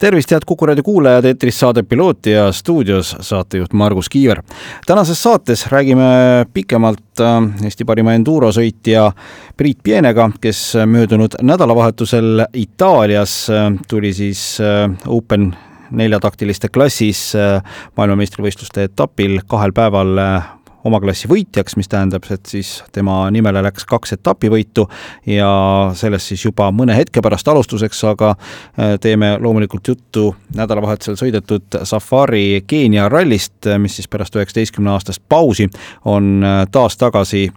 tervist, head Kuku raadio kuulajad, eetris saade Piloot ja stuudios saatejuht Margus Kiiver. tänases saates räägime pikemalt äh, Eesti parima endurosõitja Priit Pienega, kes möödunud nädalavahetusel Itaalias äh, tuli siis äh, Open neljataktiliste klassis maailmameistrivõistluste etapil kahel päeval oma klassi võitjaks, mis tähendab, et siis tema nimele läks kaks etapivõitu ja sellest siis juba mõne hetke pärast alustuseks, aga äh, teeme loomulikult juttu nädalavahetusel sõidetud Safari Keenia rallist, mis siis pärast üheksateistkümne aastast pausi on äh, taas tagasi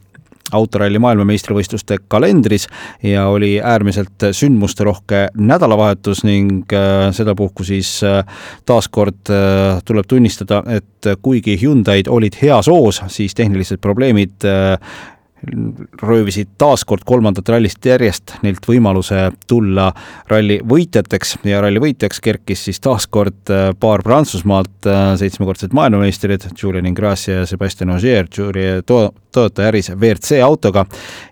autoralli maailmameistrivõistluste kalendris ja oli äärmiselt sündmusterohke nädalavahetus ning äh, sedapuhku siis äh, taaskord äh, tuleb tunnistada, et kuigi Hyundai'd olid heas hoos, siis tehnilised probleemid röövisid taas kord kolmandat rallist järjest neilt võimaluse tulla ralli võitjateks. Ja ralli võitjaks kerkis siis taas kord äh, paar Prantsusmaalt äh, seitsmekordsed maailmameistrid, Julian Ingrassia ja Sebastian Ogier, Toyota Yaris WRC autoga.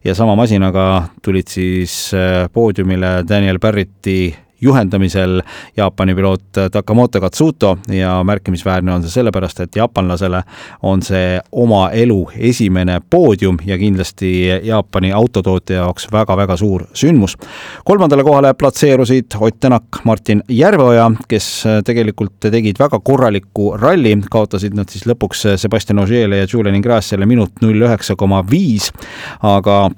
Ja sama masinaga tulid siis äh, poodiumile Daniel Barretti juhendamisel Jaapani piloot Takamoto Katsuto ja märkimisväärne on see sellepärast, et jaapanlasele on see oma elu esimene poodium ja kindlasti Jaapani autotootja jaoks väga-väga suur sündmus. kolmandale kohale platseerusid Ott Tänak, Martin Järveoja, kes tegelikult tegid väga korraliku ralli, kaotasid nad siis lõpuks Sebastian Ogier'le ja Julian Ingrassiale minut null üheksa koma viis, aga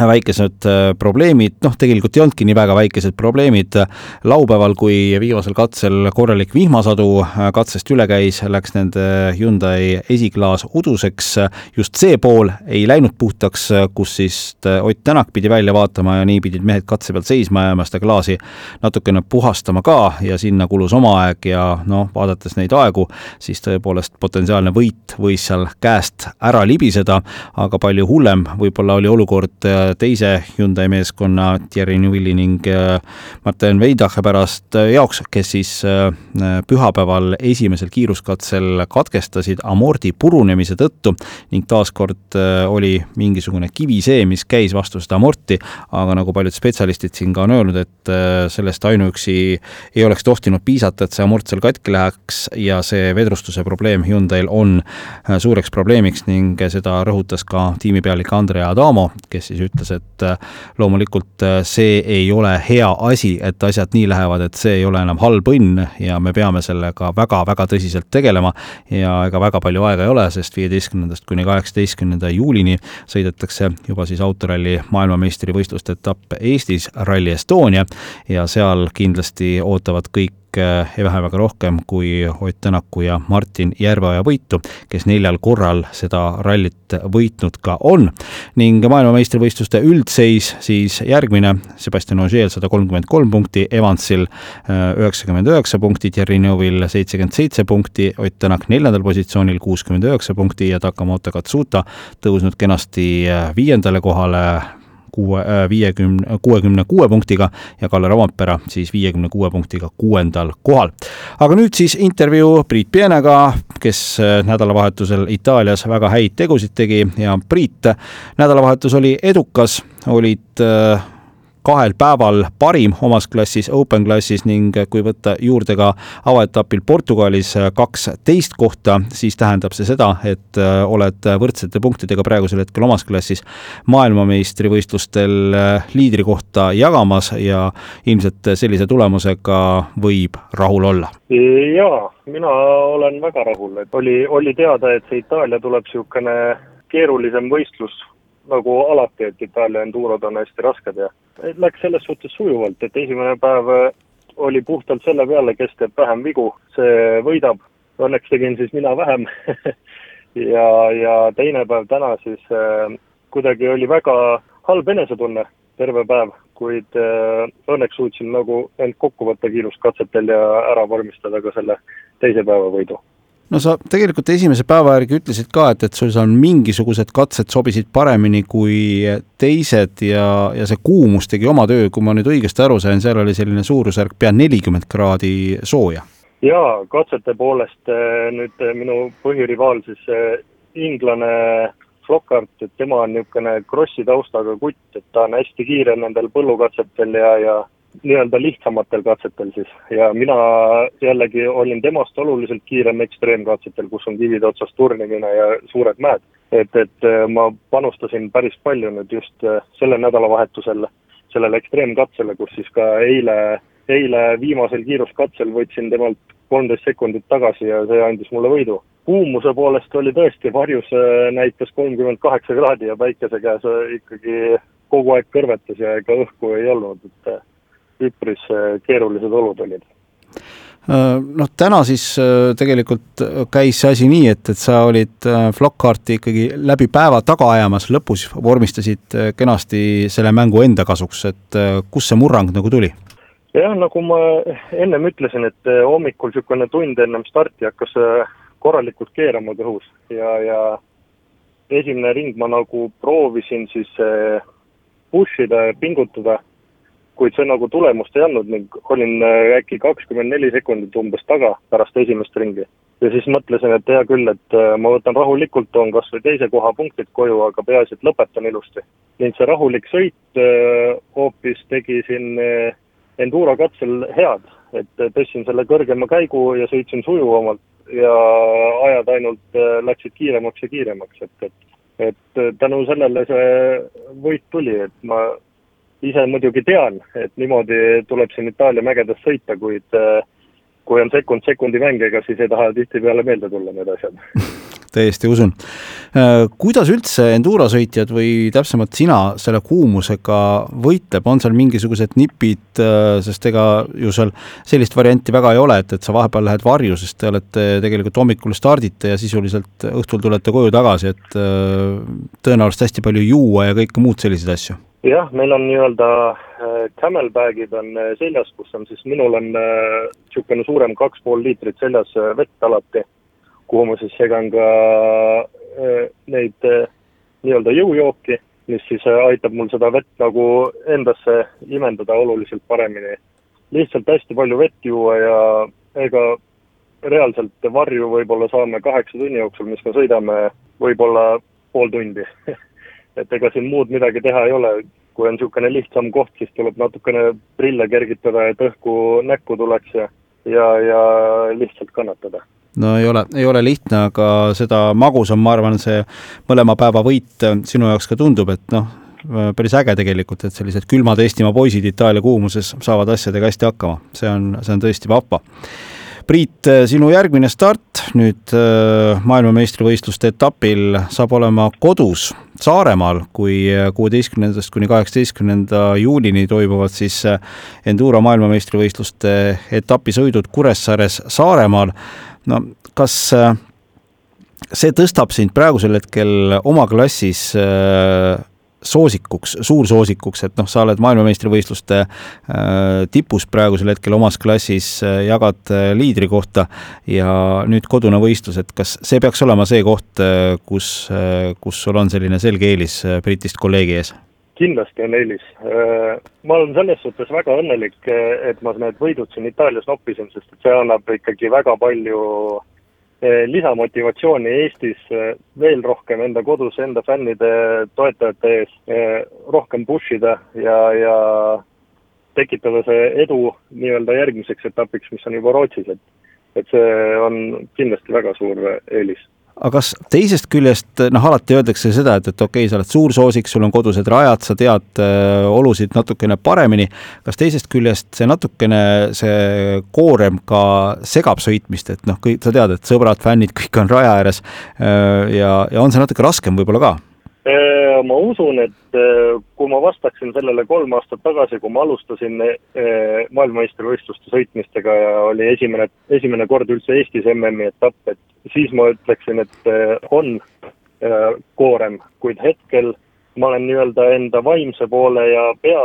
väikesed äh, probleemid, noh, tegelikult ei olnudki nii väga väikesed probleemid. laupäeval, kui viimasel katsel korralik vihmasadu äh, katsest üle käis, läks nende Hyundai esiklaas uduseks. just see pool ei läinud puhtaks, kus siis äh, Ott Tänak pidi välja vaatama ja nii pidid mehed katse peal seisma jääma, seda klaasi natukene puhastama ka ja sinna kulus oma aeg ja noh, vaadates neid aegu, siis tõepoolest potentsiaalne võit võis seal käest ära libiseda, aga palju hullem võib-olla oli olukord teise Hyundai meeskonna Thierry Neuvilli ning äh, Martin Veidache pärast äh, jaoks, kes siis äh, pühapäeval esimesel kiiruskatsel katkestasid amordi purunemise tõttu ning taaskord oli mingisugune kivi see, mis käis vastu seda amorti, aga nagu paljud spetsialistid siin ka on öelnud, et sellest ainuüksi ei oleks tohtinud piisata, et see amort seal katki läheks ja see vedrustuse probleem Hyundai'l on suureks probleemiks ning seda rõhutas ka tiimipealik Andrea Adamo, kes siis ütles, et äh, loomulikult äh, see ei ole hea asi, et asjad nii lähevad, et see ei ole enam halb õnn ja me peame sellega väga-väga tõsiselt tegelema. Ja ega väga palju aega ei ole, sest viieteistkümnendast kuni kaheksateistkümnenda juulini sõidetakse juba siis autoralli maailmameistrivõistluste etapp Eestis, Rally Estonia ja seal kindlasti ootavad kõik Eh, ei vähem ega rohkem kui Ott Tänaku ja Martin Järveoja võitu, kes neljal korral seda rallit võitnud ka on. ning maailmameistrivõistluste üldseis siis järgmine, Sebastian Ogier sada kolmkümmend kolm punkti, Evansil eh, üheksakümmend üheksa punkti, Neuville seitsekümmend seitse punkti, Ott Tänak neljandal positsioonil kuuskümmend üheksa punkti ja Takamoto Katsuta tõusnud kenasti eh, viiendale kohale kuue, äh, viiekümne, kuuekümne kuue punktiga ja Kalle Rompera siis viiekümne kuue punktiga kuuendal kohal. aga nüüd siis intervjuu Priit Pienega, kes äh, nädalavahetusel Itaalias väga häid tegusid tegi ja Priit, nädalavahetus oli edukas, olid äh, kahel päeval parim omas klassis, open klassis ning kui võtta juurde ka avaetapil Portugalis kaksteist kohta, siis tähendab see seda, et äh, oled võrdsete punktidega praegusel hetkel omas klassis maailmameistrivõistlustel äh, liidrikohta jagamas ja ilmselt sellise tulemusega võib rahul olla. jaa, mina olen väga rahul, et oli, oli teada, et see Itaalia tuleb niisugune keerulisem võistlus nagu alati, et Itaalia endurod on hästi rasked ja läks selles suhtes sujuvalt, et esimene päev äh, oli puhtalt selle peale, kes teeb vähem vigu, see võidab. Õnneks tegin siis mina vähem ja, ja teine päev täna siis äh, kuidagi oli väga halb enesetunne terve päev, kuid äh, õnneks suutsin nagu end kokku võtta kiiruskatsetel ja ära vormistada ka selle teise päeva võidu no sa tegelikult esimese päeva järgi ütlesid ka, et, et sul seal mingisugused katsed sobisid paremini kui teised ja, ja see kuumus tegi oma töö, kui ma nüüd õigesti aru sain, seal oli selline suurusjärk pea nelikümmend kraadi sooja. jaa, katsete poolest eh, nüüd eh, minu põhirivaal siis eh, inglane Flockhart, et tema on niisugune krossi taustaga kutt, et ta on hästi kiire nendel põllukatsetel ja, ja nii-öelda lihtsamatel katsetel siis ja mina jällegi olin temast oluliselt kiirem ekstreemkatsetel, kus on kivide otsas turnimine ja suured mäed. et, et äh, ma panustasin päris palju nüüd just äh, sellel nädalavahetusel sellele ekstreemkatsele, kus siis ka eile, eile viimasel kiiruskatsel võtsin temalt kolmteist sekundit tagasi ja see andis mulle võidu. kuumuse poolest oli tõesti, varjus äh, näitas kolmkümmend kaheksa kraadi ja päikese käes ikkagi kogu aeg kõrvetas ja ega õhku ei olnud, et üpris äh, keerulised olud olid äh, noh, täna siis äh, tegelikult käis see asi nii, et, et sa olid Flockharti ikkagi läbi päeva taga ajamas, lõpus vormistasid kenasti selle mängu enda kasuks, et kust see murrang nagu tuli? jah, nagu ma ennem ütlesin, et hommikul niisugune tund ennem starti hakkas korralikult keerama kõhus ja, ja esimene ring ma nagu proovisin siis push ida ja pingutada kuid see nagu tulemust ei andnud ning olin äh, äkki kakskümmend neli sekundit umbes taga pärast esimest ringi. ja siis mõtlesin, et hea küll, et äh, ma võtan rahulikult, toon kas või teise koha punktid koju, aga peaasi, et lõpetan ilusti. ning see rahulik sõit äh, hoopis tegi siin enduro katsel head, et tõstsin selle kõrgema käigu ja sõitsin sujuvamalt ja ajad ainult läksid kiiremaks ja kiiremaks, et, et et tänu sellele see võit tuli, et ma ise muidugi tean, et niimoodi tuleb siin Itaalia mägedes sõita, kuid äh, kui on sekund sekundi mäng, ega siis ei taha tihtipeale meelde tulla need asjad. Täiesti usun. Äh, kuidas üldse endurosõitjad või täpsemalt sina selle kuumusega võitleb, on seal mingisugused nipid, äh, sest ega ju seal sellist varianti väga ei ole, et, et sa vahepeal lähed varju, sest te olete tegelikult hommikul stardite ja sisuliselt õhtul tulete koju tagasi, et tõenäoliselt hästi palju juua ja kõike muud selliseid asju jah, meil on nii-öelda äh, camelbag'id on äh, seljas, kus on siis, minul on niisugune äh, suurem kaks pool liitrit seljas vett alati, kuhu ma siis segan ka neid nii-öelda jõujooki, mis siis aitab mul seda vett nagu endasse imendada oluliselt paremini. lihtsalt hästi palju vett juua ja ega reaalselt varju võib-olla saame kaheksa tunni jooksul, mis me sõidame, võib-olla pool tundi et ega siin muud midagi teha ei ole, kui on niisugune lihtsam koht, siis tuleb natukene prille kergitada, et õhku näkku tuleks ja ja, ja lihtsalt kannatada. no ei ole, ei ole lihtne, aga seda magusam, ma arvan, see mõlema päeva võit sinu jaoks ka tundub, et noh, päris äge tegelikult, et sellised külmad Eestimaa poisid Itaalia kuumuses saavad asjadega hästi hakkama, see on, see on tõesti vahva Priit, sinu järgmine start nüüd äh, maailmameistrivõistluste etapil saab olema kodus Saaremaal, kui kuueteistkümnendast kuni kaheksateistkümnenda juulini toimuvad siis äh, Enduro maailmameistrivõistluste etapisõidud Kuressaares Saaremaal. no kas äh, see tõstab sind praegusel hetkel oma klassis soosikuks, suursoosikuks, et noh, sa oled maailmameistrivõistluste äh, tipus praegusel hetkel omas klassis äh,, jagad äh, liidrikohta ja nüüd kodune võistlus, et kas see peaks olema see koht äh,, kus äh,, kus sul on selline selge eelis äh, Britist kolleegi ees? kindlasti on eelis. Äh, ma olen selles suhtes väga õnnelik, äh, et ma need võidud siin Itaalias noppisin, sest et see annab ikkagi väga palju Eh, lisamotivatsiooni Eestis eh, veel rohkem enda kodus, enda fännide, toetajate ees eh, rohkem push ida ja, ja tekitada see edu nii-öelda järgmiseks etapiks, mis on juba Rootsis, et et see on kindlasti väga suur eelis aga kas teisest küljest, noh, alati öeldakse seda, et, et okei okay,, sa oled suursoosik, sul on kodused rajad, sa tead äh, olusid natukene paremini, kas teisest küljest see natukene, see koorem ka segab sõitmist, et noh, kõik, sa tead, et sõbrad, fännid, kõik on raja ääres äh, ja, ja on see natuke raskem võib-olla ka? Äh, ma usun, et äh, kui ma vastaksin sellele kolm aastat tagasi, kui ma alustasin äh, maailmameistrivõistluste sõitmistega ja oli esimene, esimene kord üldse Eestis MM-i etapp, et siis ma ütleksin, et on koorem, kuid hetkel ma olen nii-öelda enda vaimse poole ja pea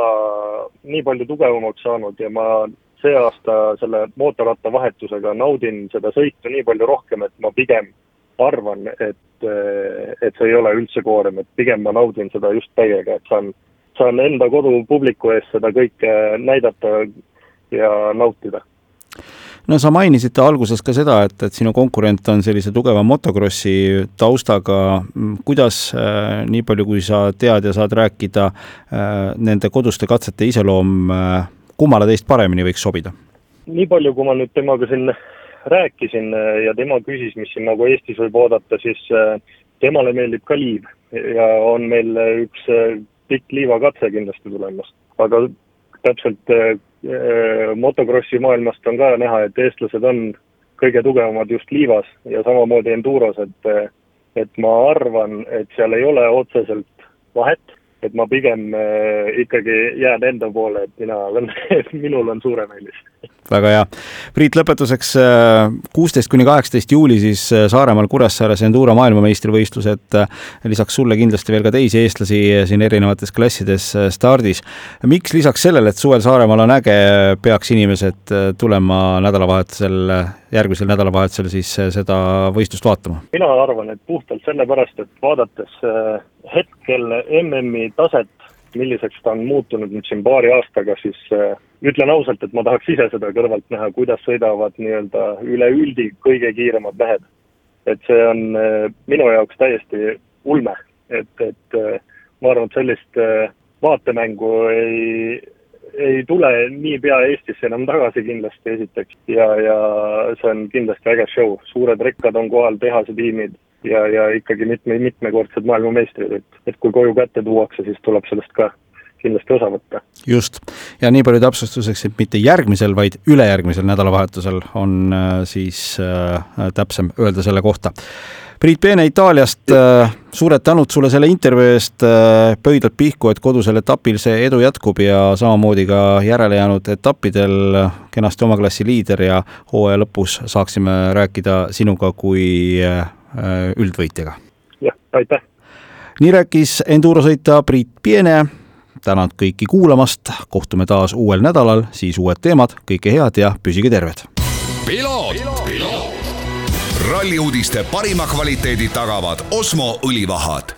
nii palju tugevamaks saanud ja ma see aasta selle mootorrattavahetusega naudin seda sõitu nii palju rohkem, et ma pigem arvan, et, et see ei ole üldse koorem, et pigem ma naudin seda just täiega, et saan, saan enda kodupubliku ees seda kõike näidata ja nautida no sa mainisid alguses ka seda, et, et sinu konkurent on sellise tugeva motokrossi taustaga. kuidas äh,, nii palju kui sa tead ja saad rääkida äh,, nende koduste katsete iseloom äh, kummale teist paremini võiks sobida? nii palju, kui ma nüüd temaga siin rääkisin äh, ja tema küsis, mis siin nagu Eestis võib oodata, siis äh, temale meeldib ka liiv ja on meil üks äh, pikk liivakatse kindlasti tulemas. aga täpselt motokrossi maailmast on ka näha, et eestlased on kõige tugevamad just liivas ja samamoodi enduros, et et ma arvan, et seal ei ole otseselt vahet, et ma pigem ikkagi jään enda poole, et mina olen minul on suurem eelis. Väga hea. Priit, lõpetuseks äh, kuusteist kuni kaheksateist juuli siis äh, Saaremaal Kuressaares Enduro maailmameistrivõistlused. lisaks sulle kindlasti veel ka teisi eestlasi siin erinevates klassides stardis. miks lisaks sellele, et suvel Saaremaal on äge, peaks inimesed tulema nädalavahetusel, järgmisel nädalavahetusel siis seda võistlust vaatama? mina arvan, et puhtalt sellepärast, et vaadates hetkel MM-i taset, milliseks ta on muutunud nüüd siin paari aastaga, siis äh, ütlen ausalt, et ma tahaks ise seda kõrvalt näha, kuidas sõidavad nii-öelda üleüldi kõige kiiremad mehed. et see on äh, minu jaoks täiesti ulme, et, et äh, ma arvan, et sellist vaatemängu ei, ei tule niipea Eestisse enam tagasi kindlasti esiteks ja, ja see on kindlasti äge show, suured rekkad on kohal, tehase tiimid ja, ja ikkagi mitme, mitmekordsed maailmameistrid, et, et kui koju kätte tuuakse, siis tuleb sellest ka kindlasti osa võtta. just, ja nii palju täpsustuseks, et mitte järgmisel, vaid ülejärgmisel nädalavahetusel on äh, siis äh, täpsem öelda selle kohta. Priit Peene Itaaliast äh,, suured tänud sulle selle intervjuu eest äh,, pöidlad pihku, et kodusel etapil see edu jätkub ja samamoodi ka järelejäänud etappidel kenasti oma klassi liider ja hooaja lõpus saaksime rääkida sinuga kui äh, Äh, üldvõitjaga. jah, aitäh! nii rääkis endurosõitja Priit Piene, tänan kõiki kuulamast, kohtume taas uuel nädalal, siis uued teemad, kõike head ja püsige terved! ralli uudiste parima kvaliteedi tagavad Osmo õlivahad